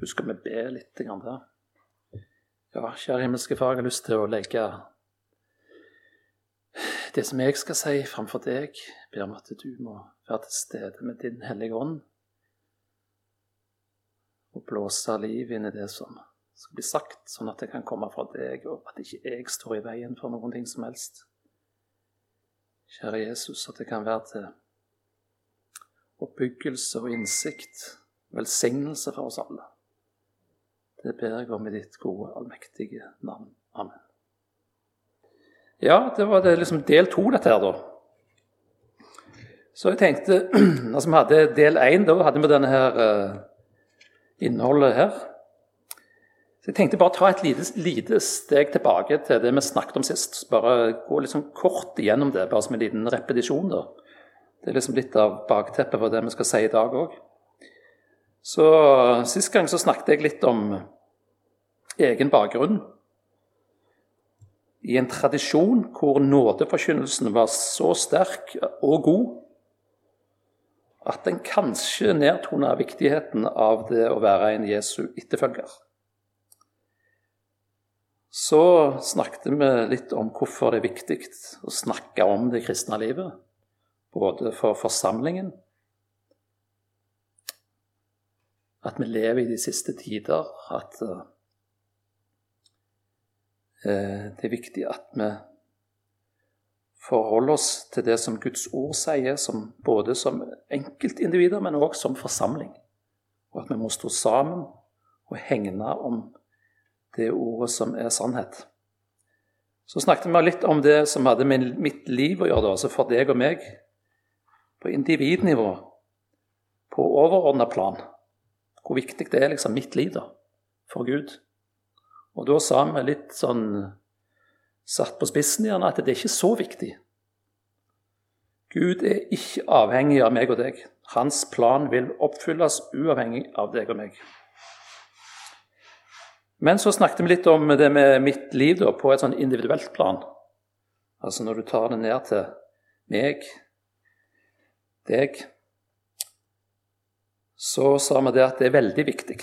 Husk vi be litt der. Ja, kjære himmelske Far, jeg har lyst til å legge det som jeg skal si, framfor deg. Jeg ber om at du må være til stede med Din Hellige Ånd og blåse liv inn i det som skal bli sagt, sånn at det kan komme fra deg, og at ikke jeg står i veien for noen ting som helst. Kjære Jesus, at det kan være til oppbyggelse og innsikt, velsignelse for oss alle. Det ber jeg om i ditt gode, allmektige navn. Amen. Ja, det var det liksom del to, dette her, da. Så jeg tenkte Altså, vi hadde del én, da hadde vi denne her uh, innholdet her. Så jeg tenkte bare ta et lite, lite, steg tilbake til det vi snakket om sist. Bare gå litt sånn kort igjennom det, bare som en liten repetisjon. da. Det er liksom litt av bakteppet for det vi skal si i dag òg. Så Sist gang så snakket jeg litt om egen bakgrunn. I en tradisjon hvor nådeforkynnelsen var så sterk og god at den kanskje nedtona viktigheten av det å være en Jesu etterfølger. Så snakket vi litt om hvorfor det er viktig å snakke om det kristne livet. Både for forsamlingen at vi lever i de siste tider, at uh, det er viktig at vi forholder oss til det som Guds ord sier, som, både som enkeltindivider, men også som forsamling. Og at vi må stå sammen og hegne om det ordet som er sannhet. Så snakket vi litt om det som hadde med mitt liv å gjøre, altså for deg og meg, på individnivå, på overordna plan hvor viktig det er liksom mitt liv da, for Gud. Og da sa vi litt sånn satt på spissen igjen at det er ikke så viktig. Gud er ikke avhengig av meg og deg. Hans plan vil oppfylles uavhengig av deg og meg. Men så snakket vi litt om det med mitt liv da, på et sånn individuelt plan. Altså når du tar det ned til meg, deg så sa vi det at det er veldig viktig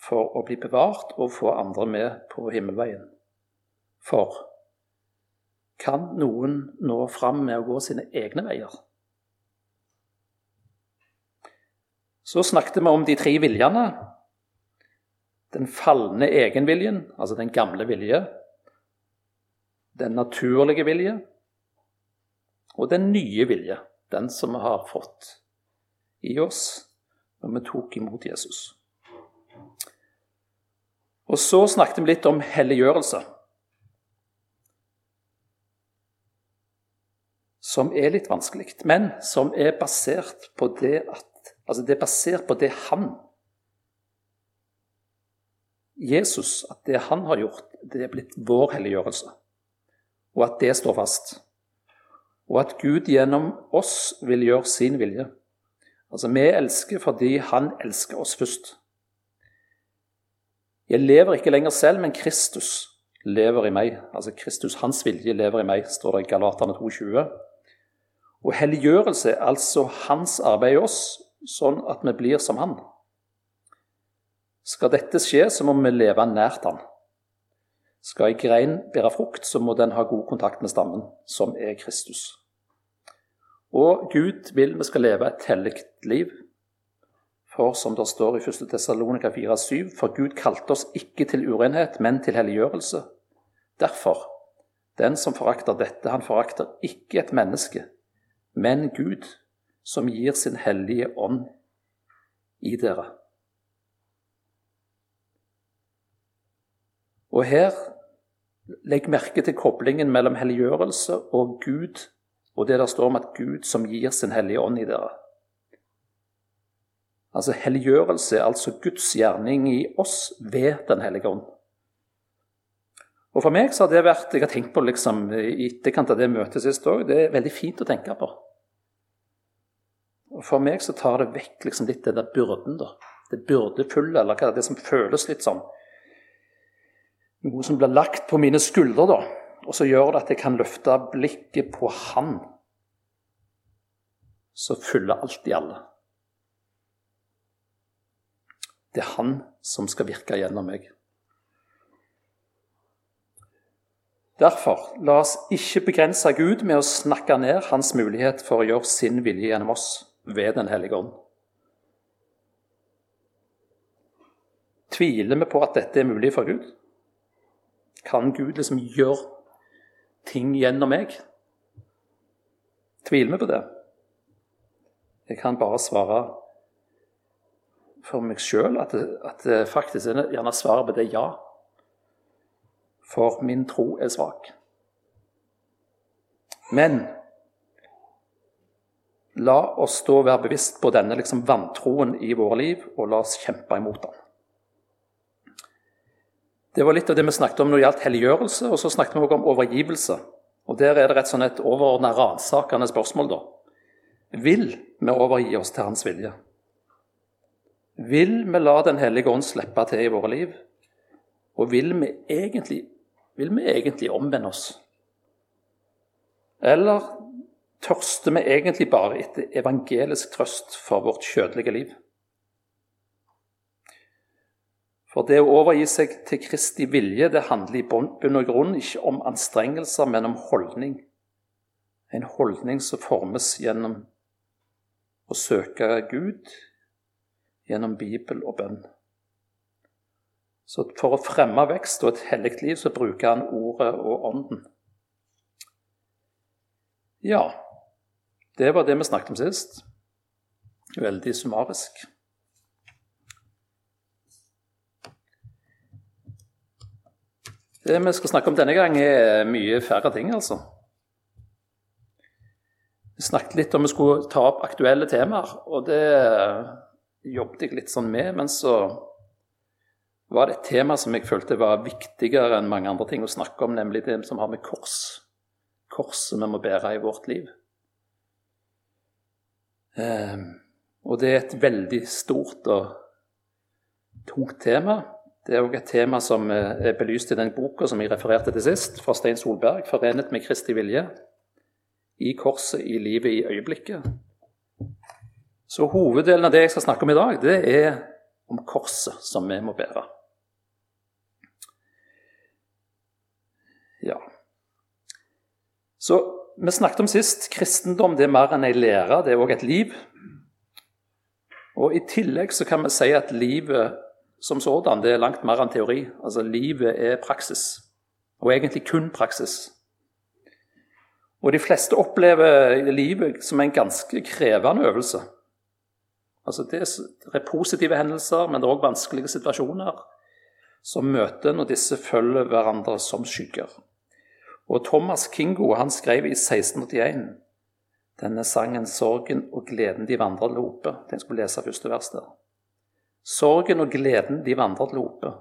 for å bli bevart og få andre med på himmelveien. For kan noen nå fram med å gå sine egne veier? Så snakket vi om de tre viljene. Den falne egenviljen, altså den gamle vilje. Den naturlige vilje. Og den nye vilje, den som vi har fått i oss når vi tok imot Jesus. Og så snakket vi litt om helliggjørelse. Som er litt vanskelig, men som er basert på det at Altså, det er basert på det han Jesus, at det han har gjort, det er blitt vår helliggjørelse. Og at det står fast. Og at Gud gjennom oss vil gjøre sin vilje. Altså, vi elsker fordi han elsker oss først. Jeg lever ikke lenger selv, men Kristus lever i meg. Altså Kristus, hans vilje, lever i meg, står det i Galaterne 2,20. Og helliggjørelse altså hans arbeid i oss, sånn at vi blir som han. Skal dette skje, så må vi leve nært han. Skal ei grein bære frukt, så må den ha god kontakt med stammen, som er Kristus. Og Gud vil vi skal leve et hellig liv. For som det står i 1. Tessalonika 4,7.: For Gud kalte oss ikke til urenhet, men til helliggjørelse. Derfor, den som forakter dette, han forakter ikke et menneske, men Gud, som gir sin hellige ånd i dere. Og her legg merke til koblingen mellom helliggjørelse og Gud og det der står om at Gud som gir sin hellige ånd i dere. Altså Helliggjørelse altså Guds gjerning i oss ved Den hellige ånd. Og For meg så har det vært Jeg har tenkt på liksom, i etterkant av det møtet sist òg. Det er veldig fint å tenke på. Og For meg så tar det vekk liksom litt den der byrden. da. Det byrdefulle, eller hva er det som føles litt sånn Noe som blir lagt på mine skuldre, da. Og så gjør det at jeg kan løfte blikket på Han som fyller alt i alle. Det er Han som skal virke gjennom meg. Derfor, la oss ikke begrense Gud med å snakke ned hans mulighet for å gjøre sin vilje gjennom oss ved Den hellige ånd. Tviler vi på at dette er mulig for Gud? Kan Gud liksom gjøre ting gjennom meg? Tviler vi på det? Jeg kan bare svare for meg sjøl at, at det faktisk er gjerne svaret på det ja. For min tro er svak. Men la oss da være bevisst på denne liksom vantroen i våre liv, og la oss kjempe imot den. Det var litt av det vi snakket om når det gjaldt helliggjørelse, og så snakket vi også om overgivelse. Og Der er det rett sånn et overordna ransakende spørsmål, da. Vil vi overgi oss til Hans vilje? Vil vi la Den hellige ånd slippe til i våre liv? Og vil vi egentlig, vil vi egentlig omvende oss? Eller tørster vi egentlig bare etter evangelisk trøst for vårt kjødelige liv? For det å overgi seg til Kristi vilje, det handler i bunn og grunn ikke om anstrengelser, men om holdning. En holdning som formes gjennom å søke Gud gjennom Bibel og bønn. Så for å fremme vekst og et hellig liv, så bruker han ordet og ånden. Ja, det var det vi snakket om sist. Veldig summarisk. Det vi skal snakke om denne gang, er mye færre ting, altså. Vi snakket litt om vi skulle ta opp aktuelle temaer, og det jobbet jeg litt sånn med. Men så var det et tema som jeg følte var viktigere enn mange andre ting å snakke om, nemlig det som har med kors Korset vi må bære i vårt liv. Eh, og det er et veldig stort og tungt tema. Det er òg et tema som er belyst i den boka som jeg refererte til sist, fra Stein Solberg, 'Forenet med Kristi vilje'. I korset, i livet, i øyeblikket. Så hoveddelen av det jeg skal snakke om i dag, det er om korset som vi må bære. Ja. Så vi snakket om sist kristendom det er mer enn ei lære, det er òg et liv. Og I tillegg så kan vi si at livet som sådan det er langt mer enn teori. Altså Livet er praksis, og egentlig kun praksis. Og de fleste opplever livet som en ganske krevende øvelse. Altså det er positive hendelser, men det er òg vanskelige situasjoner som møter når disse følger hverandre som skygger. Og Thomas Kingo han skrev i 1681 denne sangen 'Sorgen og gleden de vandrer lope'. Den skulle lese første vers der. Sorgen og gleden de vandrer lope.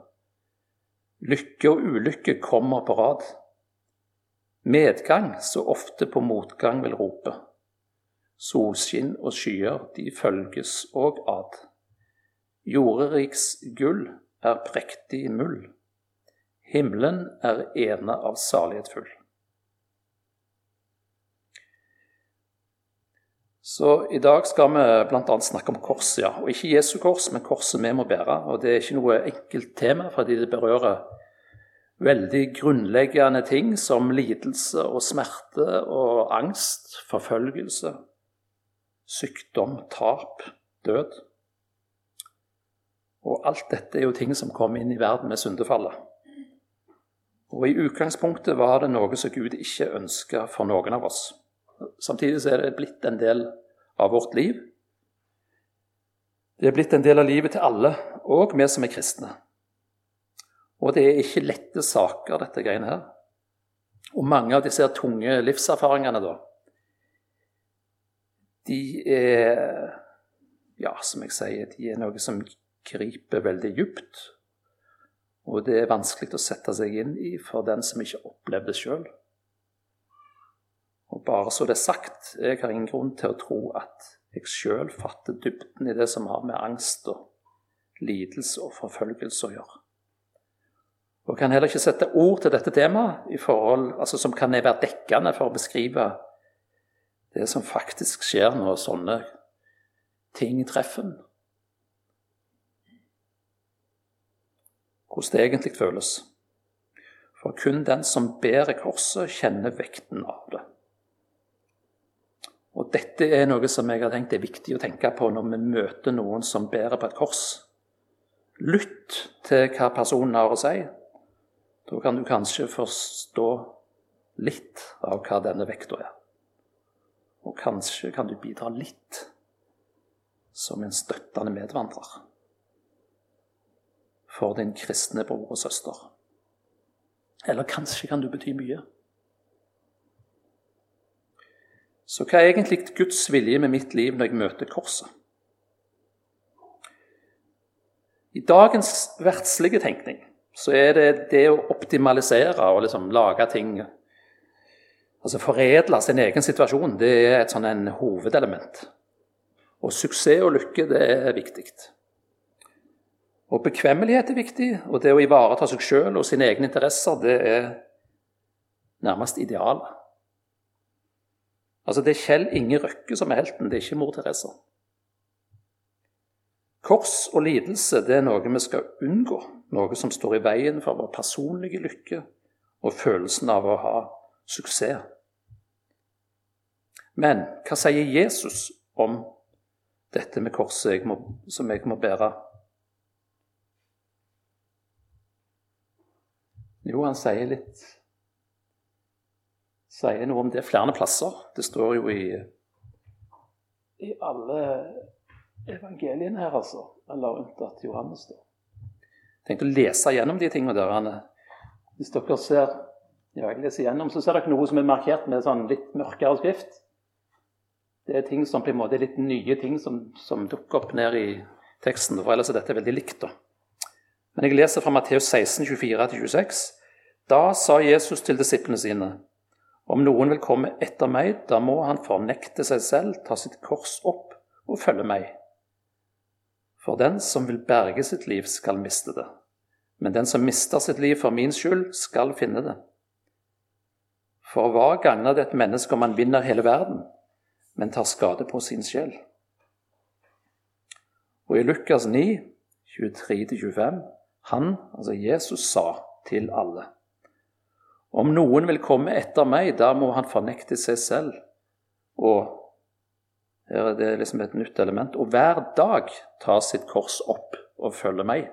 Lykke og ulykke kommer på rad. Medgang så ofte på motgang vil rope. Solskinn og skyer, de følges òg ad. Jorderiks gull er prektig mull. Himmelen er ene av salighet full. Så i dag skal vi bl.a. snakke om korset, ja. Og ikke Jesu kors, men korset vi må bære. Og det er ikke noe enkelt tema, fordi det berører veldig grunnleggende ting som lidelse og smerte og angst, forfølgelse, sykdom, tap, død. Og alt dette er jo ting som kom inn i verden med syndefallet. Og i utgangspunktet var det noe som Gud ikke ønska for noen av oss. Samtidig så er det blitt en del av vårt liv. Det er blitt en del av livet til alle, òg vi som er kristne. Og det er ikke lette saker, dette greiene her. Og mange av disse tunge livserfaringene, da, de er Ja, som jeg sier, de er noe som griper veldig dypt. Og det er vanskelig å sette seg inn i for den som ikke opplever det sjøl. Og bare så det er sagt, jeg har ingen grunn til å tro at jeg sjøl fatter dybden i det som har med angst og lidelse og forfølgelse å gjøre. Og kan heller ikke sette ord til dette temaet i forhold, altså som kan være dekkende for å beskrive det som faktisk skjer når sånne ting treffer en. hvordan det egentlig føles. For kun den som bærer korset, kjenner vekten av det. Og Dette er noe som jeg har tenkt er viktig å tenke på når vi møter noen som bærer på et kors. Lytt til hva personen har å si. Da kan du kanskje forstå litt av hva denne vekta er. Og kanskje kan du bidra litt som en støttende medvandrer for din kristne bror og søster. Eller kanskje kan du bety mye. Så hva er egentlig Guds vilje med mitt liv når jeg møter korset? I dagens verdslige tenkning så er det det å optimalisere og liksom lage ting Altså foredle sin egen situasjon, det er et sånn en hovedelement. Og suksess og lykke, det er viktig. Og bekvemmelighet er viktig, og det å ivareta seg sjøl og sine egne interesser, det er nærmest idealet. Altså, det er Kjell Inge Røkke som er helten, det er ikke mor Teresa. Kors og lidelse det er noe vi skal unngå, noe som står i veien for vår personlige lykke og følelsen av å ha suksess. Men hva sier Jesus om dette med korset jeg må, som jeg må bære? Jo, han sier litt Sier noe om det flere plasser. Det står jo i, i alle evangeliene her, altså. Eller unntatt Johannes. da. Jeg tenkte å lese gjennom de tingene der. Hvis dere ser ja, jeg leser igjennom, så ser dere noe som er markert med sånn litt mørkere skrift. Det er ting som på en måte er litt nye ting som, som dukker opp ned i teksten. for Ellers er dette veldig likt. da. Men jeg leser fra Matteus 16, 24-26. Da sa Jesus til disiplene sine.: Om noen vil komme etter meg, da må han fornekte seg selv, ta sitt kors opp og følge meg. For den som vil berge sitt liv, skal miste det. Men den som mister sitt liv for min skyld, skal finne det. For hva gagner det et menneske om han vinner hele verden, men tar skade på sin sjel? Og i Lukas 9, 23-25, han, altså Jesus, sa til alle om noen vil komme etter meg, da må han fornekte seg selv. Og her er det liksom et nytt element. Og hver dag ta sitt kors opp og følge meg.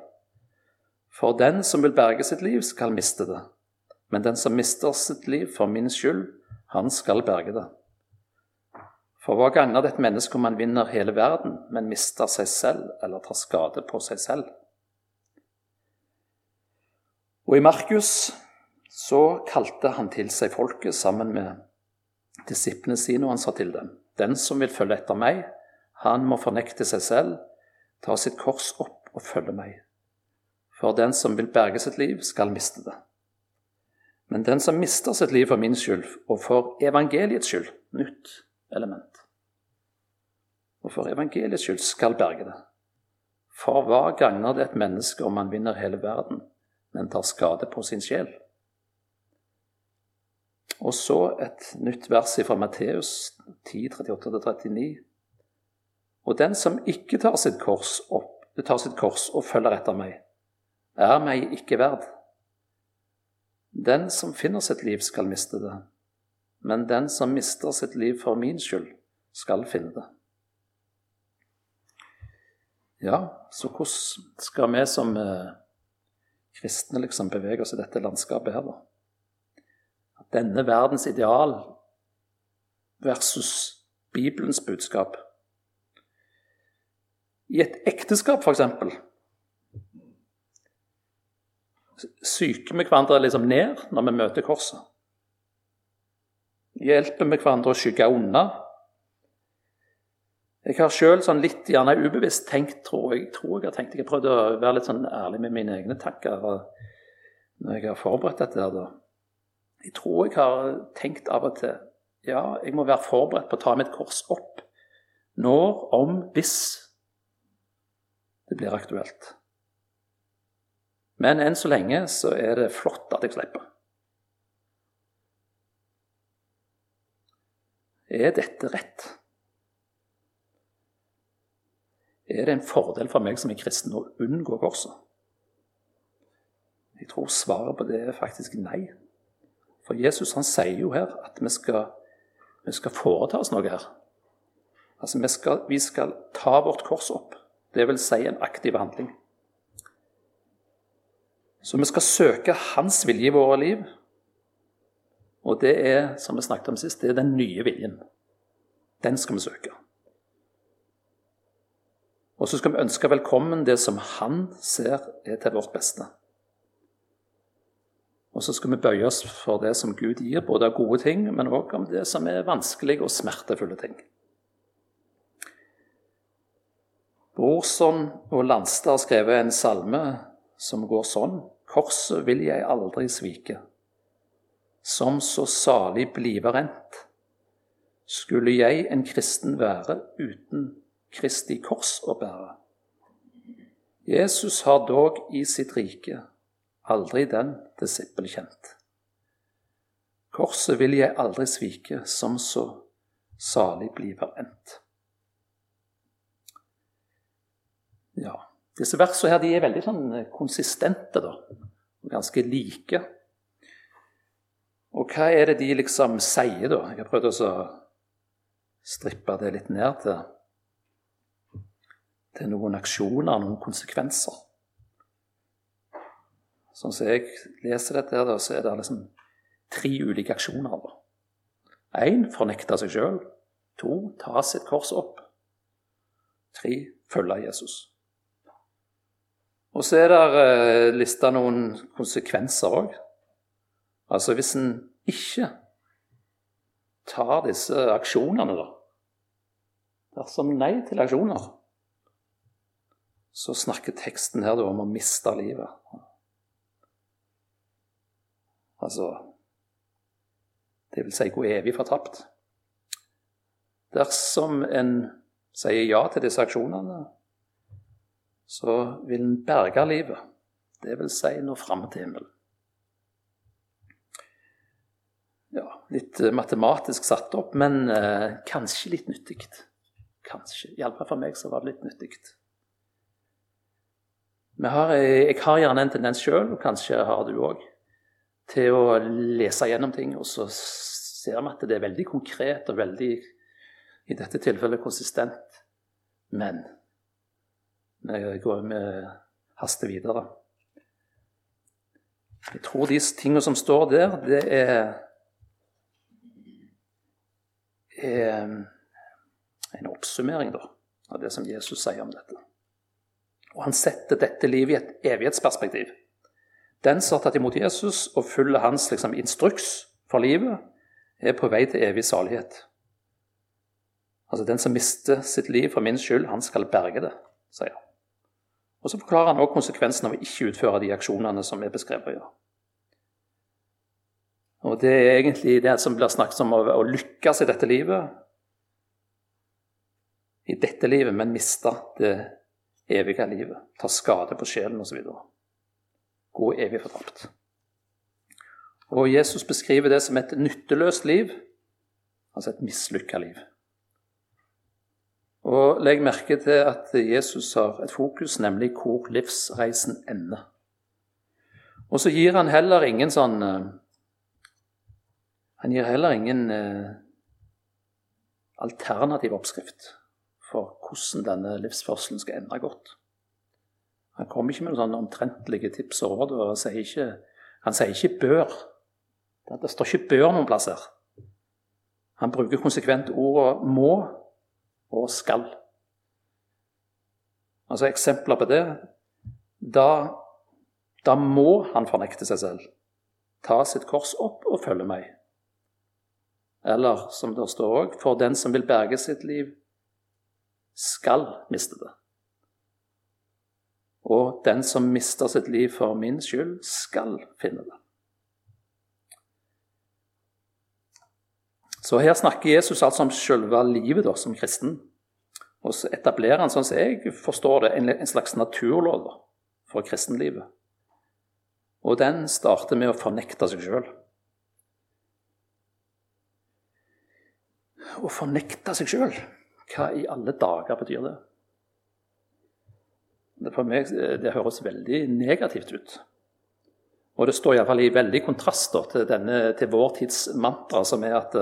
For den som vil berge sitt liv, skal miste det. Men den som mister sitt liv for min skyld, han skal berge det. For hva gagner det et menneske om man vinner hele verden, men mister seg selv eller tar skade på seg selv? Og i Markus så kalte han til seg folket sammen med disiplene sine, og han sa til dem.: Den som vil følge etter meg, han må fornekte seg selv, ta sitt kors opp og følge meg. For den som vil berge sitt liv, skal miste det. Men den som mister sitt liv for min skyld, og for evangeliets skyld Nytt element. Og for evangeliets skyld skal berge det. For hva gagner det et menneske om han vinner hele verden, men tar skade på sin sjel? Og så et nytt vers fra Matteus 10, 38-39. Og den som ikke tar sitt, kors opp, tar sitt kors og følger etter meg, er meg ikke verd. Den som finner sitt liv, skal miste det, men den som mister sitt liv for min skyld, skal finne det. Ja, så hvordan skal vi som eh, kristne liksom bevege oss i dette landskapet her, da? denne verdens ideal versus Bibelens budskap. I et ekteskap, f.eks. Syker vi hverandre liksom ned når vi møter korset? Hjelper vi hverandre å skygge unna? Jeg har sjøl sånn litt gjerne ubevisst tenkt, tror jeg, tror jeg har tenkt, jeg har prøvd å være litt sånn ærlig med mine egne tanker når jeg har forberedt dette. her da. Jeg tror jeg har tenkt av og til ja, jeg må være forberedt på å ta mitt kors opp når, om, hvis det blir aktuelt. Men enn så lenge så er det flott at jeg slipper. Er dette rett? Er det en fordel for meg som er kristen å unngå korset? Jeg tror svaret på det er faktisk nei. For Jesus han sier jo her at vi skal, vi skal foreta oss noe her. Altså vi skal, vi skal ta vårt kors opp. Det vil si en aktiv handling. Så vi skal søke Hans vilje i våre liv. Og det er, som vi snakket om sist, det er den nye viljen. Den skal vi søke. Og så skal vi ønske velkommen det som han ser er til vårt beste. Og så skal vi bøye oss for det som Gud gir, både av gode ting, men òg om det som er vanskelige og smertefulle ting. Brorson og Landstad har skrevet en salme som går sånn Korset vil jeg aldri svike, som så salig blive rent. Skulle jeg en kristen være uten Kristi kors å bære? Jesus har dog i sitt rike aldri den disippel kjent. Korset vil jeg aldri svike, som så salig bliver endt. Ja, disse versene her de er veldig sånn konsistente, da. Ganske like. Og hva er det de liksom sier, da? Jeg har prøvd å strippe det litt ned til, til noen aksjoner, noen konsekvenser. Sånn som jeg leser dette, her, så er det liksom tre ulike aksjoner. Én fornekte seg sjøl. To ta sitt kors opp. Tre følge Jesus. Og så er det eh, lista noen konsekvenser òg. Altså hvis en ikke tar disse aksjonene, da Dersom nei til aksjoner, så snakker teksten her om å miste livet. Altså Det vil si gå evig fortapt. Dersom en sier ja til disse aksjonene, så vil en berge livet. Det vil si nå fram til himmelen. Ja, litt matematisk satt opp, men eh, kanskje litt nyttig. Kanskje. Iallfall for meg så var det litt nyttig. Har, jeg har gjerne en tendens sjøl, og kanskje har du òg, til å lese gjennom ting, og så ser vi at det er veldig konkret og veldig, i dette tilfellet, konsistent. Men vi går med haster videre. Jeg tror de tingene som står der, det er, er en oppsummering da, av det som Jesus sier om dette. Og han setter dette livet i et evighetsperspektiv. Den som har tatt imot Jesus og følger hans liksom, instruks for livet, er på vei til evig salighet. Altså Den som mister sitt liv for min skyld, han skal berge det, sier han. Og Så forklarer han også konsekvensen av å ikke utføre de aksjonene som er beskrevet. Ja. Og Det er egentlig det som blir snakket om å, lykkes i dette livet. I dette livet, men miste det evige livet. Ta skade på sjelen osv gå evig fortapt. Og Jesus beskriver det som et nytteløst liv, altså et mislykka liv. Og Legg merke til at Jesus har et fokus, nemlig hvor livsreisen ender. Og så gir han heller ingen sånn eh, Han gir heller ingen eh, alternativ oppskrift for hvordan denne livsførselen skal ende godt. Han kommer ikke med noen sånne omtrentlige tips og råd. og sier ikke, Han sier ikke 'bør'. Det står ikke 'bør' noen plass her. Han bruker konsekvent ordet 'må' og 'skal'. Altså Eksempler på det da, da må han fornekte seg selv. Ta sitt kors opp og følge meg. Eller som det står òg, for den som vil berge sitt liv, skal miste det. Og den som mister sitt liv for min skyld, skal finne det. Så her snakker Jesus altså om selve livet da, som kristen. Og så etablerer han, sånn som jeg forstår det, en slags naturlov for kristenlivet. Og den starter med å fornekte seg sjøl. Å fornekte seg sjøl, hva i alle dager betyr det? For meg det høres veldig negativt ut. Og det står iallfall i veldig kontrast da, til, denne, til vår tids mantra, som er at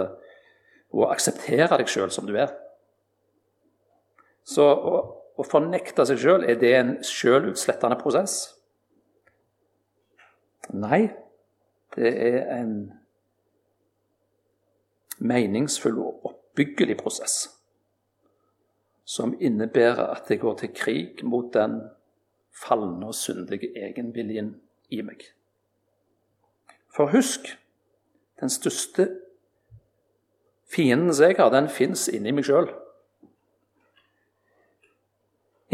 å akseptere deg sjøl som du er. Så å, å fornekte seg sjøl, er det en sjølutslettende prosess? Nei, det er en meningsfull og oppbyggelig prosess som innebærer at jeg går til krig mot den falne og syndige egenviljen i meg. For husk, den største fienden som jeg har, den fins inni meg sjøl.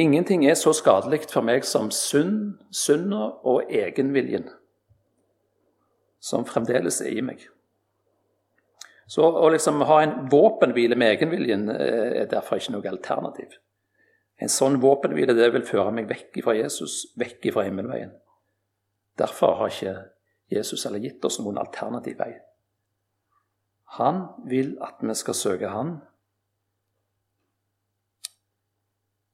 Ingenting er så skadelig for meg som synd, synda og egenviljen, som fremdeles er i meg. Så å liksom ha en våpenhvile med egenviljen eh, er derfor ikke noe alternativ. En sånn våpenhvile det vil føre meg vekk fra Jesus, vekk fra himmelveien. Derfor har ikke Jesus eller gitt oss noen alternativ vei. Han vil at vi skal søke Han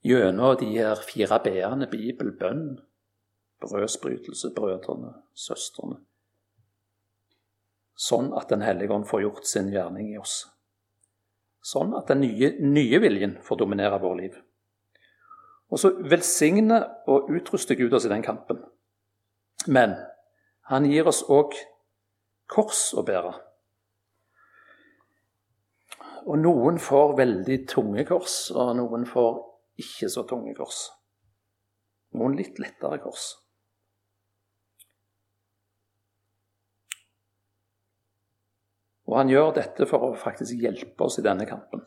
gjennom de her fire b-ene Bibel, bønn, brødsbrytelse, brødrene, søstrene sånn at Den hellige ånd får gjort sin gjerning i oss. Sånn at den nye, nye viljen får dominere vår liv. Og så velsigne og utruste Gud oss i den kampen. Men han gir oss òg kors å bære. Og noen får veldig tunge kors, og noen får ikke så tunge kors. Noen litt lettere kors. Og han gjør dette for å faktisk hjelpe oss i denne kampen.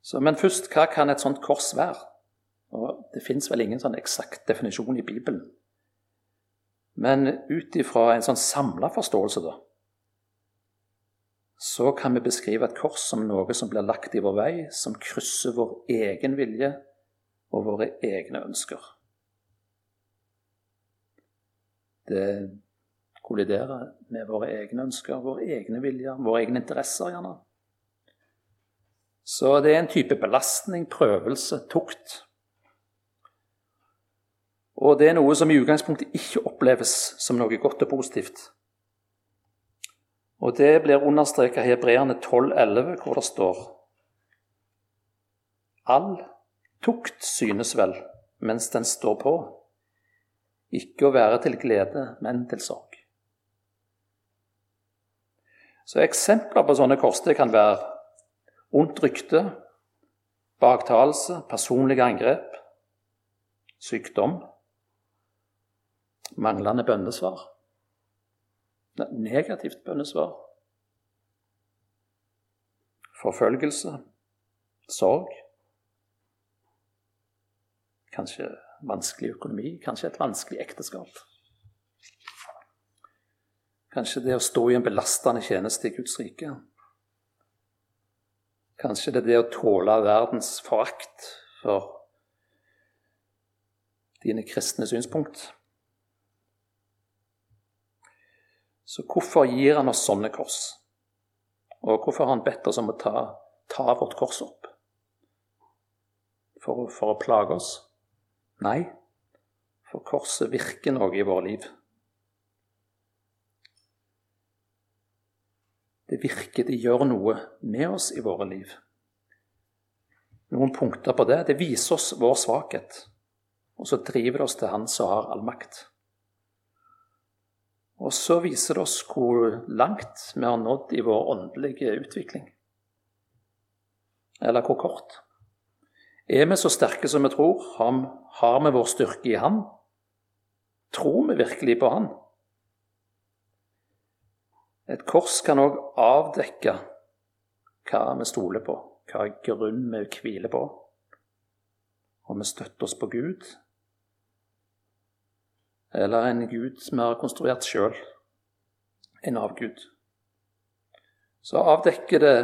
Så, men først, hva kan et sånt kors være? Og det fins vel ingen sånn eksakt definisjon i Bibelen. Men ut ifra en sånn samla forståelse, da, så kan vi beskrive et kors som noe som blir lagt i vår vei, som krysser vår egen vilje og våre egne ønsker. Det kolliderer med våre egne ønsker, våre egne viljer, våre egne interesser. gjerne. Så det er en type belastning, prøvelse, tukt. Og det er noe som i utgangspunktet ikke oppleves som noe godt og positivt. Og det blir understreket i Hebreerne 12,11, hvor det står All tukt synes vel mens den står på, ikke å være til glede, men til sorg. Så Eksempler på sånne koster kan være ondt rykte, baktalelse, personlige angrep, sykdom, manglende bønnesvar, negativt bønnesvar, forfølgelse, sorg, kanskje vanskelig økonomi, kanskje et vanskelig ekteskap. Kanskje det å stå i en belastende tjeneste i Guds rike. Kanskje det er det å tåle verdens forakt for dine kristne synspunkt. Så hvorfor gir han oss sånne kors? Og hvorfor har han bedt oss om å ta, ta vårt kors opp? For, for å plage oss? Nei, for korset virker noe i vårt liv. Det virker, det gjør noe med oss i våre liv. Noen punkter på det. Det viser oss vår svakhet, og så driver det oss til Han som har all makt. Og så viser det oss hvor langt vi har nådd i vår åndelige utvikling. Eller hvor kort. Er vi så sterke som vi tror? Har vi vår styrke i Han? Tror vi virkelig på Han? Et kors kan òg avdekke hva vi stoler på, hva grunn vi hviler på. Om vi støtter oss på Gud, eller en Gud vi har konstruert sjøl, en avgud. Så avdekker det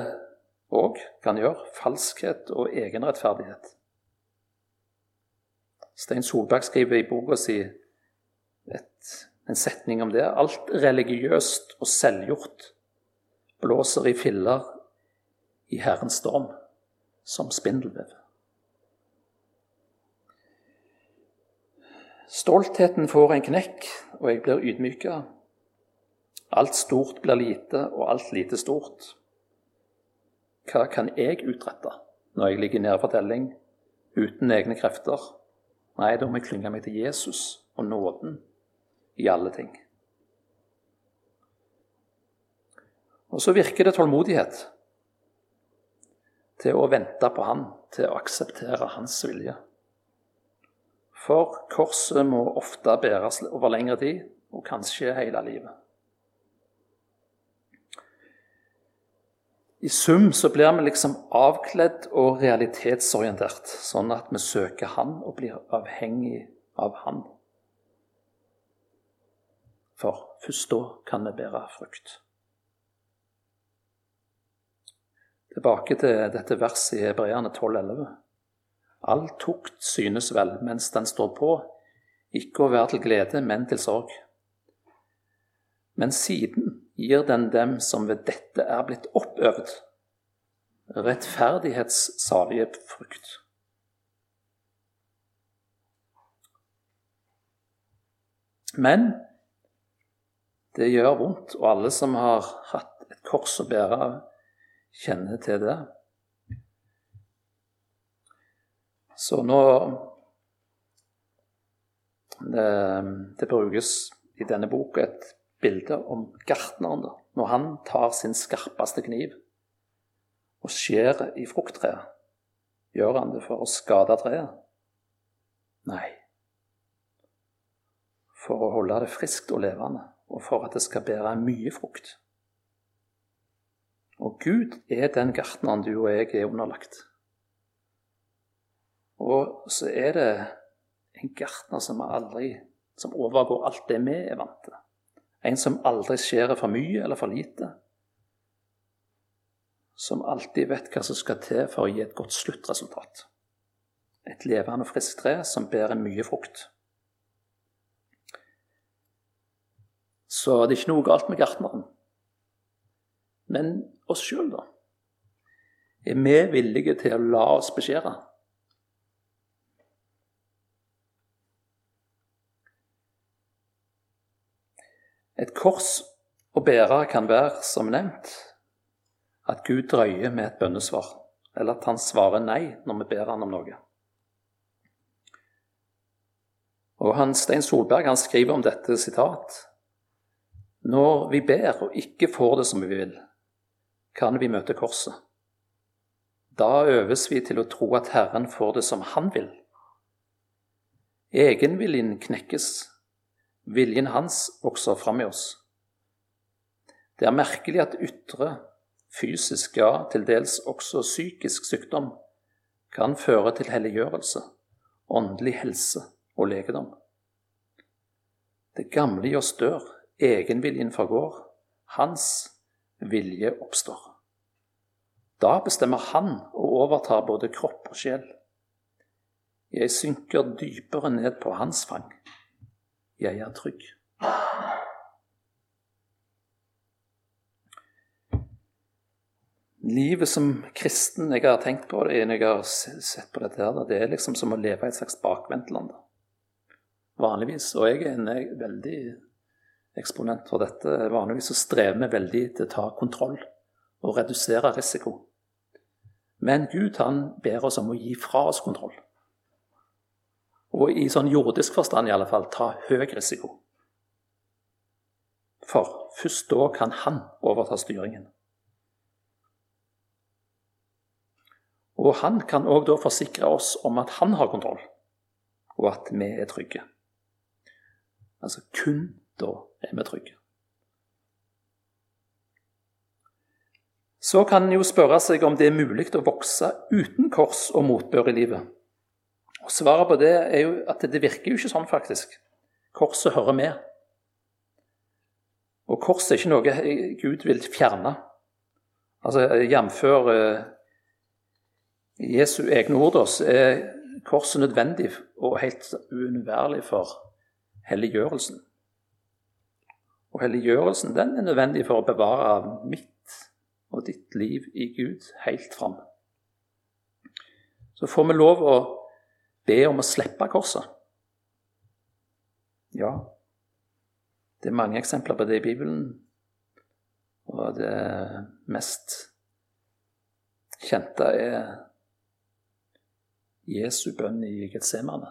òg, kan gjøre, falskhet og egenrettferdighet. Stein Solberg skriver i boka si en setning om det. Alt religiøst og selvgjort blåser i filler i Herrens storm, som spindelvev. Stoltheten får en knekk, og jeg blir ydmyka. Alt stort blir lite, og alt lite stort. Hva kan jeg utrette når jeg ligger nede for telling, uten egne krefter? Nei, da må jeg klynge meg til Jesus og nåden i alle ting. Og så virker det tålmodighet til å vente på Han, til å akseptere Hans vilje. For korset må ofte bæres over lengre tid, og kanskje hele livet. I sum så blir vi liksom avkledd og realitetsorientert, sånn at vi søker Han og blir avhengig av Han. For først da kan vi bære frukt. Tilbake til dette verset i Hebreerne 12,11. All tukt synes vel mens den står på, ikke å være til glede, men til sorg. Men siden gir den dem som ved dette er blitt oppøvd, rettferdighetssalige frukt. Men det gjør vondt, og alle som har hatt et kors å bære, kjenner til det. Så nå det, det, brukes i denne boka et bilde om gartneren. Når han tar sin skarpeste kniv og skjærer i frukttreet, gjør han det for å skade treet? Nei. For å holde det friskt og levende, og for at det skal bære mye frukt. Og Gud er den gartneren du og jeg er underlagt. Og så er det en gartner som aldri som overgår alt det vi er vant til. En som aldri skjærer for mye eller for lite. Som alltid vet hva som skal til for å gi et godt sluttresultat. Et levende og friskt tre som bærer mye frukt. Så det er ikke noe galt med gartneren. Men oss sjøl, da? Er vi villige til å la oss beskjære? Et kors å bære kan være, som nevnt, at Gud drøyer med et bønnesvar, eller at han svarer nei når vi ber han om noe. Og han, Stein Solberg han skriver om dette sitat. Når vi ber og ikke får det som vi vil, kan vi møte korset. Da øves vi til å tro at Herren får det som Han vil. Egenviljen knekkes, Viljen hans vokser fram i oss. Det er merkelig at ytre, fysisk, ja til dels også psykisk sykdom kan føre til helliggjørelse, åndelig helse og legedom. Det gamle i oss dør, egenviljen forgår, hans vilje oppstår. Da bestemmer han og overtar både kropp og sjel. Jeg synker dypere ned på hans fang. Jeg er trygg. Livet som kristen jeg har tenkt på det jeg har sett på dette, her, det er liksom som å leve i et slags bakvendtland. Vanligvis. Og jeg er en veldig eksponent for dette. Vanligvis så strever vi veldig til å ta kontroll og redusere risiko. Men Gud han ber oss om å gi fra oss kontroll og i sånn jordisk forstand i alle fall, ta høy risiko. For først da kan han overta styringen. Og han kan òg da forsikre oss om at han har kontroll, og at vi er trygge. Altså kun da er vi trygge. Så kan en jo spørre seg om det er mulig å vokse uten kors og motbør i livet. Og Svaret på det er jo at det virker jo ikke sånn, faktisk. Korset hører med. Og korset er ikke noe Gud vil fjerne. Altså, Jf. Uh, Jesu egne ord oss, er korset nødvendig og helt uunnværlig for helliggjørelsen. Og helliggjørelsen den er nødvendig for å bevare mitt og ditt liv i Gud helt fram. Så får vi lov å be om å slippe korset. Ja, det er mange eksempler på det i Bibelen. Og det mest kjente er Jesu bønn i Getsemane.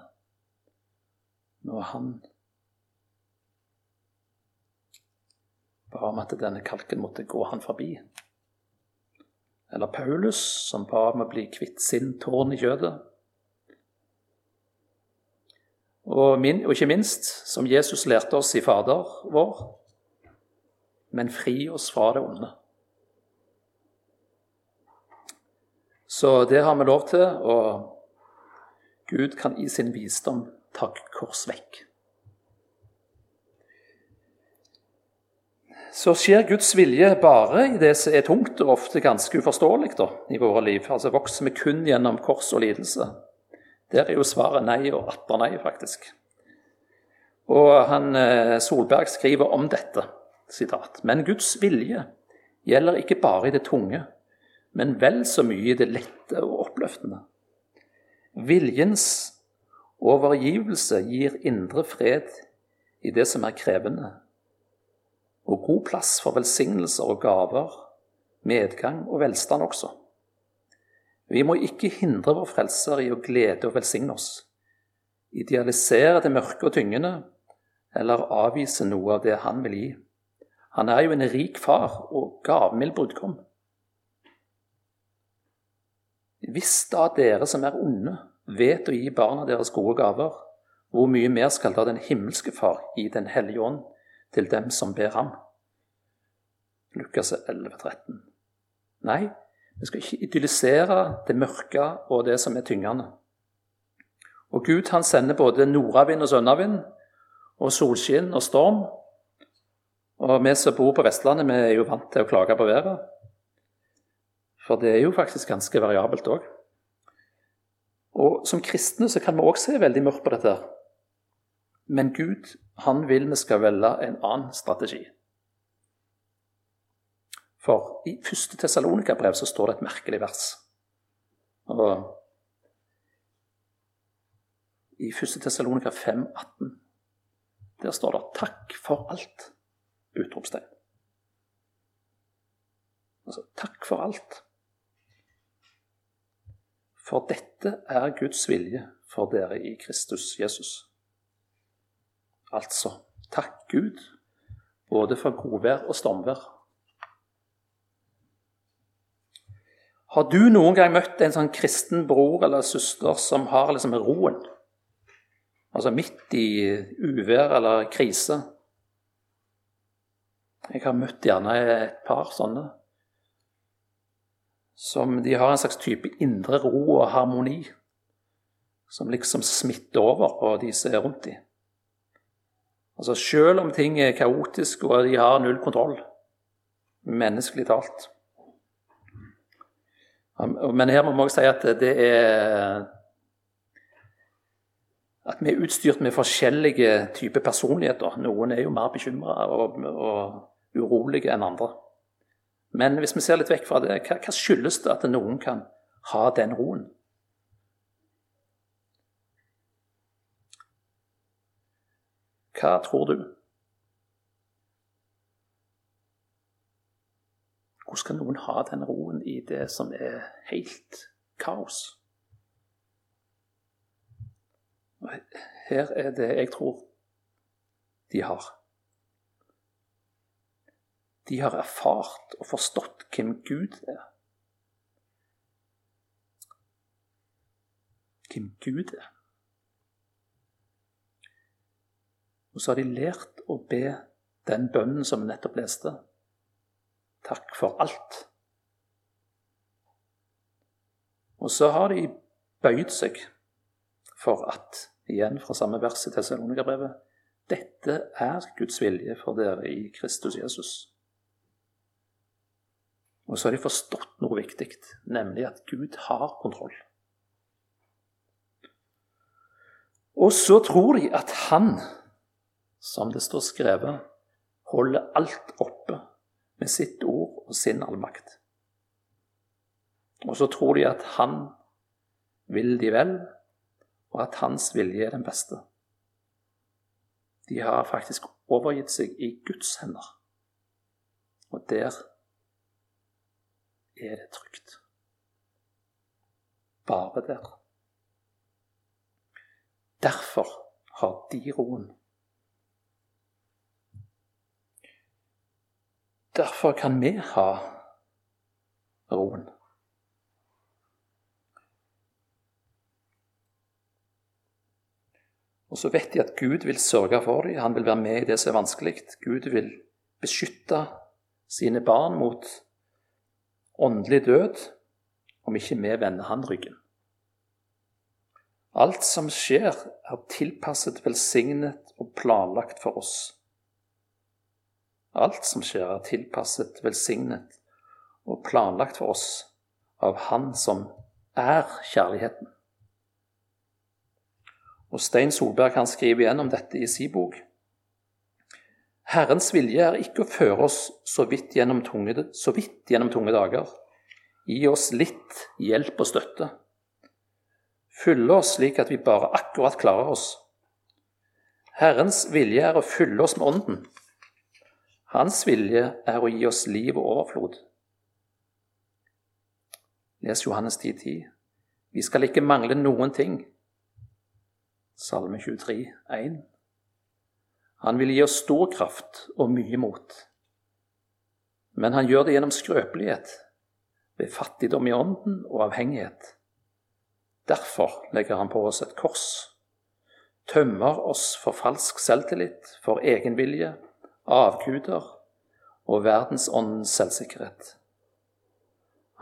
Når han ba om at denne kalken måtte gå han forbi. Eller Paulus, som ba om å bli kvitt sin tårn i kjødet. Og, min, og, ikke minst, som Jesus lærte oss i Fader vår, men fri oss fra det onde. Så det har vi lov til, og Gud kan i sin visdom ta kors vekk. så skjer Guds vilje bare i det som er tungt og ofte ganske uforståelig da, i våre liv. Altså vokser vi kun gjennom kors og lidelse. Der er jo svaret nei og atter nei, faktisk. Og han, eh, Solberg skriver om dette, sitat, Men Guds vilje gjelder ikke bare i det tunge, men vel så mye i det lette og oppløftende. Viljens overgivelse gir indre fred i det som er krevende og god plass for velsignelser og gaver, medgang og velstand også. Vi må ikke hindre vår Frelser i å glede og velsigne oss, idealisere det mørke og tyngende, eller avvise noe av det han vil gi. Han er jo en rik far og gavmild brudgom. Hvis da dere som er onde, vet å gi barna deres gode gaver, hvor mye mer skal da den himmelske Far gi Den hellige ånd til dem som ber ham. Lukas 11, 13. Nei, vi skal ikke idyllisere det mørke og det som er tyngende. Og Gud han sender både nordavind og sønnavind, og solskinn og storm. Og vi som bor på Vestlandet, vi er jo vant til å klage på været. For det er jo faktisk ganske variabelt òg. Og som kristne så kan vi òg se veldig mørkt på dette. Men Gud han vil vi skal velge en annen strategi. For i første Tessalonika-brev så står det et merkelig vers. Og I første Tessalonika 5, 18, der står det 'takk for alt'. Utropstegn. Altså takk for alt. For dette er Guds vilje for dere i Kristus Jesus. Altså, takk Gud, både for godvær og stormvær. Har du noen gang møtt en sånn kristen bror eller søster som har liksom roen? Altså midt i uvær eller krise? Jeg har møtt gjerne et par sånne. Som de har en slags type indre ro og harmoni. Som liksom smitter over på de som er rundt dem. Altså Selv om ting er kaotisk og de har null kontroll, menneskelig talt. Men her må vi også si at det er At vi er utstyrt med forskjellige typer personligheter. Noen er jo mer bekymra og, og, urolige enn andre. Men hvis vi ser litt vekk fra det, hva, hva skyldes det at noen kan ha den roen? Hva tror du? Hvordan skal noen ha den roen i det som er helt kaos? Her er det jeg tror de har. De har erfart og forstått hvem Gud er. Hvem Gud er. Og så har de lært å be den bønnen som vi nettopp leste. Takk for alt. Og så har de bøyd seg for at, igjen fra samme vers i Tessalonika-brevet, dette er Guds vilje for dere i Kristus Jesus. Og så har de forstått noe viktig, nemlig at Gud har kontroll. Og så tror de at han som det står skrevet, holder alt oppe med sitt ord og sin allmakt. Og så tror de at han vil de vel, og at hans vilje er den beste. De har faktisk overgitt seg i Guds hender. Og der er det trygt. Bare der. Derfor har de roen. Derfor kan vi ha roen. Og så vet de at Gud vil sørge for dem, han vil være med i det som er vanskelig. Gud vil beskytte sine barn mot åndelig død om ikke vi vender han ryggen. Alt som skjer, er tilpasset, velsignet og planlagt for oss. Alt som skjer, er tilpasset, velsignet og planlagt for oss av Han som er kjærligheten. Og Stein Solberg kan skrive igjen om dette i sin bok. Herrens vilje er ikke å føre oss så vidt gjennom tunge, vidt gjennom tunge dager. Gi oss litt hjelp og støtte. Fylle oss slik at vi bare akkurat klarer oss. Herrens vilje er å fylle oss med Ånden. Hans vilje er å gi oss liv og overflod. Les Johannes 10,10. Vi skal ikke mangle noen ting. Salme 23, 1. Han vil gi oss stor kraft og mye mot. Men han gjør det gjennom skrøpelighet, ved fattigdom i ånden og avhengighet. Derfor legger han på oss et kors, tømmer oss for falsk selvtillit, for egenvilje, avguder og verdensåndens selvsikkerhet.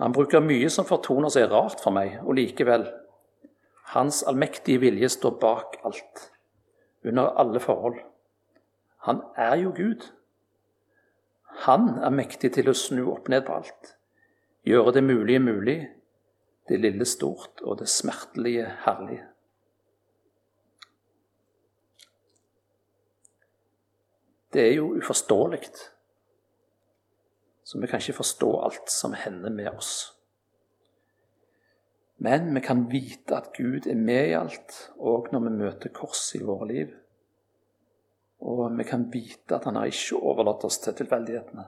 Han bruker mye som fortoner seg rart for meg, og likevel hans allmektige vilje står bak alt, under alle forhold. Han er jo Gud. Han er mektig til å snu opp ned på alt, gjøre det mulige mulig, det lille stort og det smertelige herlig. Det er jo uforståelig, så vi kan ikke forstå alt som hender med oss. Men vi kan vite at Gud er med i alt, òg når vi møter korset i våre liv. Og vi kan vite at han har ikke overlatt oss til tilfeldighetene.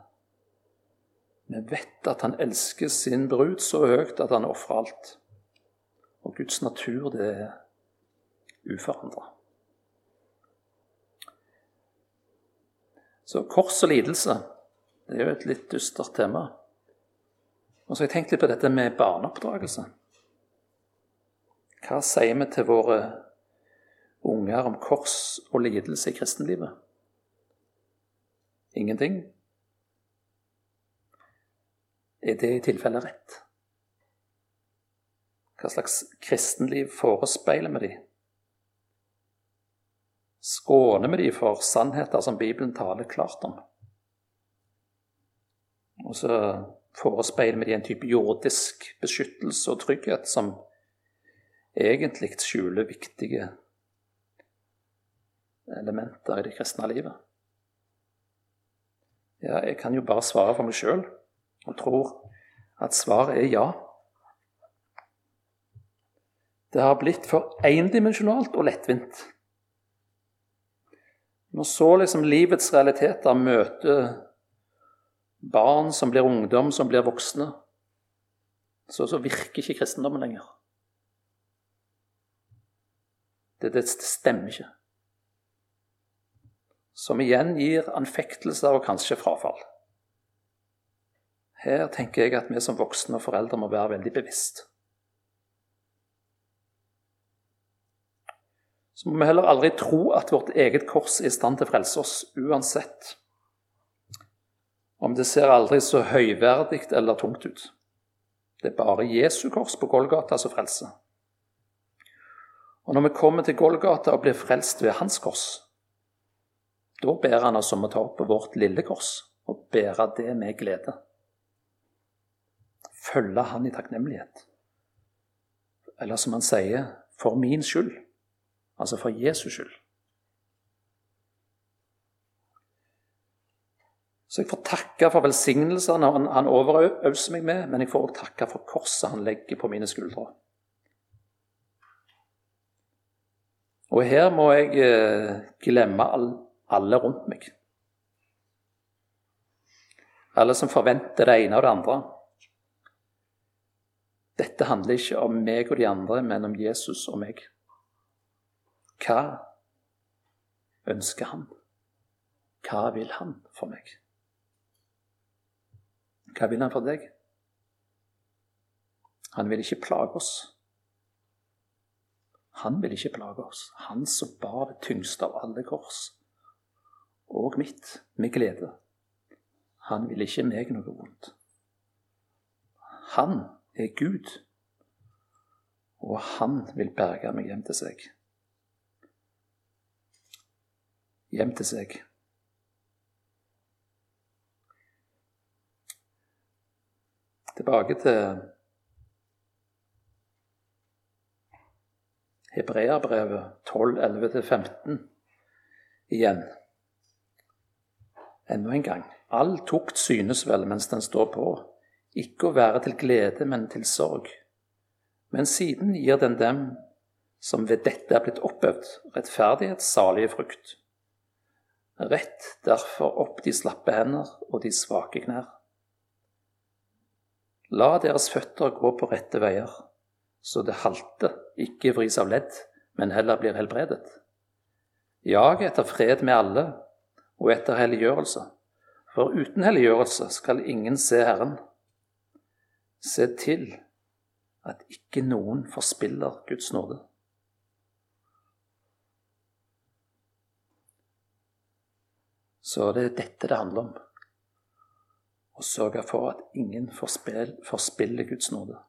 Vi vet at han elsker sin brud så høyt at han ofrer alt. Og Guds natur, det er uforandra. Så kors og lidelse, det er jo et litt dystert tema. Og så har jeg tenkt litt på dette med barneoppdragelse. Hva sier vi til våre unger om kors og lidelse i kristenlivet? Ingenting? Er det i tilfelle rett? Hva slags kristenliv forespeiler vi dem? Skåner vi dem for sannheter som Bibelen taler klart om? Og så forespeiler vi dem en type jordisk beskyttelse og trygghet som egentlig skjuler viktige elementer i det kristne livet? Ja, jeg kan jo bare svare for meg sjøl, og tror at svaret er ja. Det har blitt for endimensjonalt og lettvint. Når så liksom livets realiteter møter barn som blir ungdom, som blir voksne, så, så virker ikke kristendommen lenger. Det, det, stemmer ikke. Som igjen gir anfektelser og kanskje frafall. Her tenker jeg at vi som voksne og foreldre må være veldig bevisst. Så må vi heller aldri tro at vårt eget kors er i stand til å frelse oss uansett. Om det ser aldri så høyverdig eller tungt ut. Det er bare Jesu kors på Golgata som frelser. Og når vi kommer til Golgata og blir frelst ved hans kors, da ber han oss om å ta opp vårt lille kors og bære det med glede. Følge han i takknemlighet. Eller som han sier, for min skyld. Altså for Jesus skyld. Så jeg får takke for velsignelsene han overøser meg med, men jeg får også takke for korset han legger på mine skuldre. Og her må jeg eh, glemme alle rundt meg. Alle som forventer det ene og det andre. Dette handler ikke om meg og de andre, men om Jesus og meg. Hva ønsker han? Hva vil han for meg? Hva vil han for deg? Han vil ikke plage oss. Han vil ikke plage oss. Han som bar det tyngste av alle kors, og mitt, med glede. Han vil ikke meg noe vondt. Han er Gud, og han vil berge meg hjem til seg. Hjem til seg. Tilbake til Hebreabrevet 12, 11-15 igjen. Enda en gang. All tukt synes vel mens den står på, ikke å være til glede, men til sorg. Men siden gir den dem som ved dette er blitt oppøvd, rettferdighet, salige frukt. Rett derfor opp de slappe hender og de svake knær. La deres føtter gå på rette veier så det halte ikke vris av ledd, men heller blir helbredet. Jag etter fred med alle og etter helliggjørelse, for uten helliggjørelse skal ingen se Herren. Se til at ikke noen forspiller Guds nåde. Så det er dette det handler om. Å sørge for at ingen forspiller Guds nåde.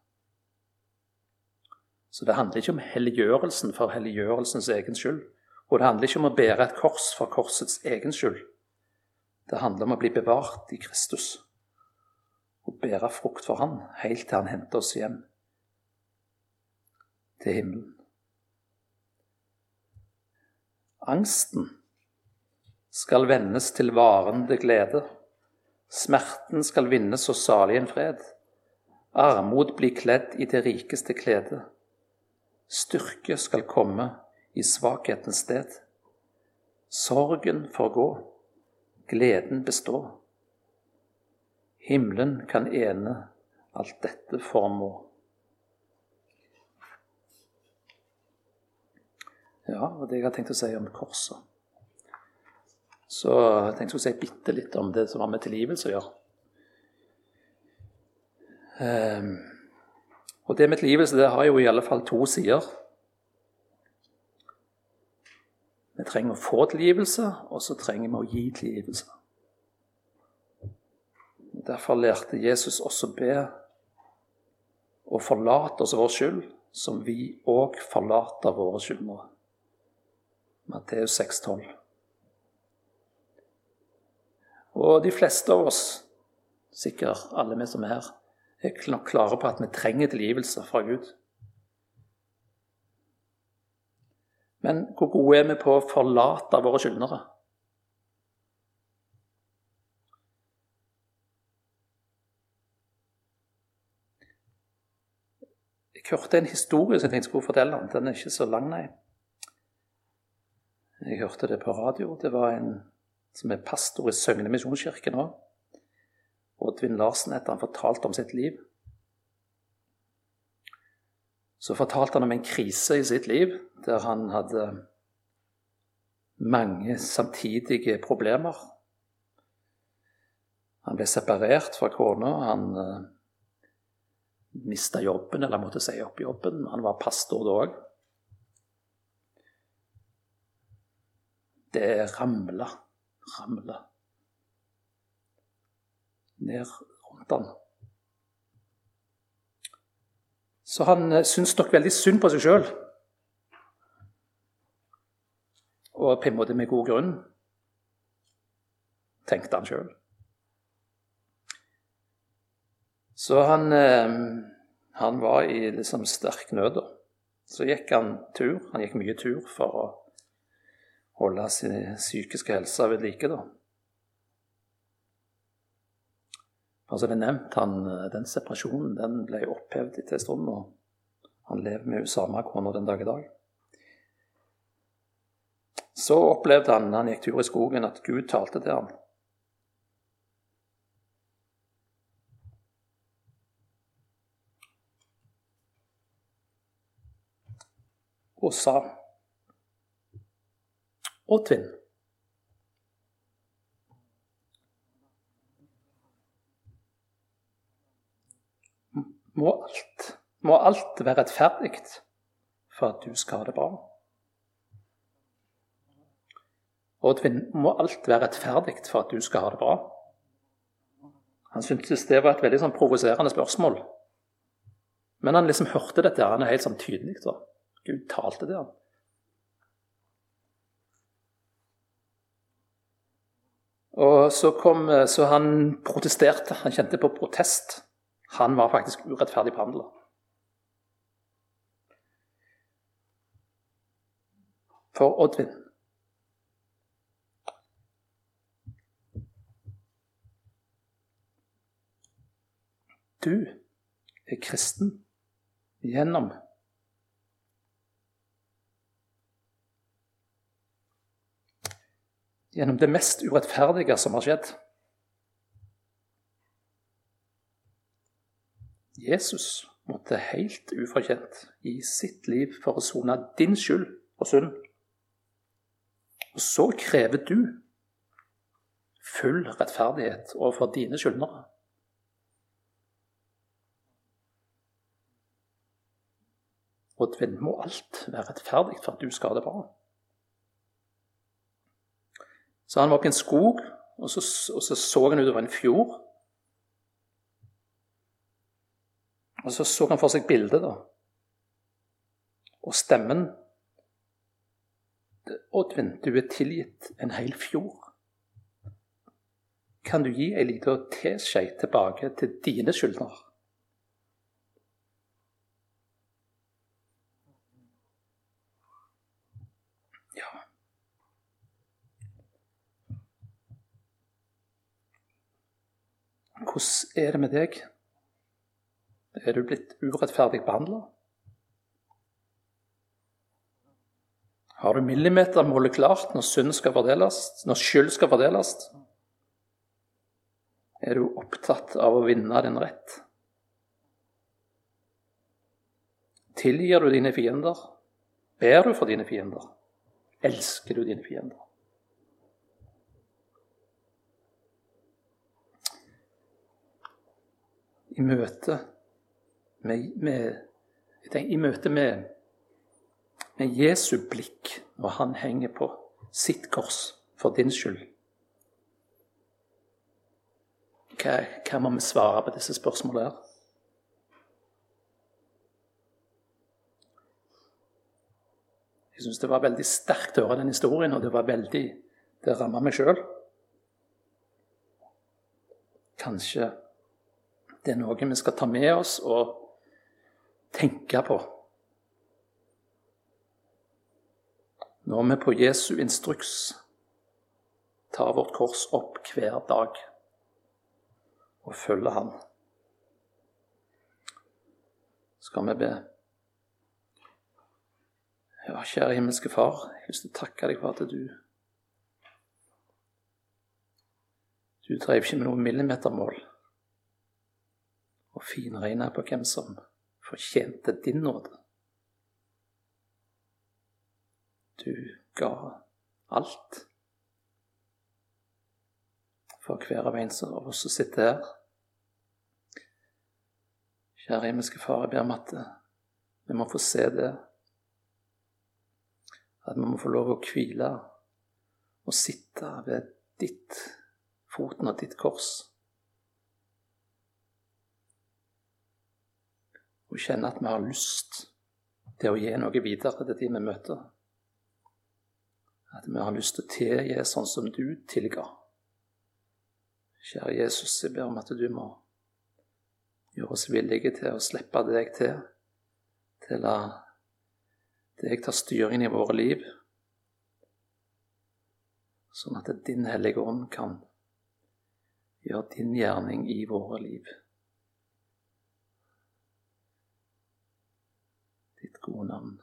Så det handler ikke om helliggjørelsen for helliggjørelsens egen skyld. Og det handler ikke om å bære et kors for korsets egen skyld. Det handler om å bli bevart i Kristus og bære frukt for Han helt til Han henter oss hjem til himmelen. Angsten skal vendes til varende glede. Smerten skal vinnes så salig en fred. Armod blir kledd i det rikeste klede. Styrke skal komme i svakhetens sted. Sorgen får gå, gleden bestå. Himmelen kan ene alt dette formå. Ja, og det jeg har tenkt å si om korset. Så jeg tenkte jeg skulle si bitte litt om det som har med tilgivelse å gjøre. Um, og det med tilgivelse det har jo i alle fall to sider. Vi trenger å få tilgivelse, og så trenger vi å gi tilgivelse. Derfor lærte Jesus oss å be og forlate oss vår skyld, som vi òg forlater våre skyldnere. Matteus 6,12. Og de fleste av oss, sikkert alle vi som er her, er nok klare på at vi trenger tilgivelse fra Gud. Men hvor gode er vi på å forlate våre skyldnere? Jeg hørte en historie som jeg tenkte skulle fortelle. om. Den er ikke så lang, nei. Jeg hørte det på radio. Det var en som er pastor i Søgne misjonskirke nå. Oddvin Larsen etter han fortalte om sitt liv. Så fortalte han om en krise i sitt liv der han hadde mange samtidige problemer. Han ble separert fra kona. Han uh, eh, mista jobben, eller måtte si opp jobben. Han var pastor da òg. Det ramla, ramla ned rundt han. Så han eh, syns nok veldig synd på seg sjøl. Og på en måte med god grunn, tenkte han sjøl. Så han, eh, han var i liksom sterk nød. Så gikk han tur. Han gikk mye tur for å holde sin psykiske helse ved like. da. Altså det er nevnt, han, Den separasjonen den ble opphevet etter en stund, og han lever med samme kona den dag i dag. Så opplevde han når han gikk tur i skogen, at Gud talte til ham. Og sa Oddvin må alt, må alt være rettferdig for at du skal ha det bra. Oddvin, må alt være rettferdig for at du skal ha det bra? Han syntes det var et veldig sånn provoserende spørsmål. Men han liksom hørte dette han er helt sånn tydelig. Da. Gud talte til ham. Og så, kom, så han protesterte. Han kjente på protest. Han var faktisk urettferdig behandla. For Oddvin Du er kristen gjennom Gjennom det mest urettferdige som har skjedd. Jesus måtte helt ufortjent gi sitt liv for å sone din skyld og synd. Og så krever du full rettferdighet overfor dine skyldnere. Og det må alt være rettferdig for at du skal ha det bra. Så han var oppe i en skog, og så, og så så han utover en fjord. Og så så han for seg bildet, da. Og stemmen Oddvin, du er tilgitt en hel fjord. Kan du gi ei lita teskje tilbake til dine skyldner? Ja. Hvordan er det med deg? Er du blitt urettferdig behandla? Har du millimetermålet klart når synd skal fordeles, når skyld skal fordeles? Er du opptatt av å vinne din rett? Tilgir du dine fiender? Ber du for dine fiender? Elsker du dine fiender? I møte med, med, tenker, I møte med, med Jesu blikk når han henger på sitt kors for din skyld. Hva, hva må vi svare på disse spørsmålene? her? Jeg syns det var veldig sterkt å høre den historien, og det var veldig Det ramma meg sjøl. Kanskje det er noe vi skal ta med oss og tenke på. Når vi på Jesu instruks tar vårt kors opp hver dag og følger Han, skal vi be. Ja, kjære himmelske Far, jeg vil takke deg for at du Du drev ikke med noe millimetermål og finregne på hvem som fortjente din nåde. Du ga alt for hver av en som sitter her. Kjære himmelske Far, jeg ber om at vi må få se det. At vi må få lov å hvile og sitte ved ditt foten av ditt kors. Og kjenne at vi har lyst til å gi noe videre til de vi møter. At vi har lyst til å tilgi sånn som du tilga. Kjære Jesus, jeg ber om at du må gjøre oss villige til å slippe deg til, til å la deg ta styringen i våre liv, sånn at din Hellige Ånd kan gjøre din gjerning i våre liv. Gode navn.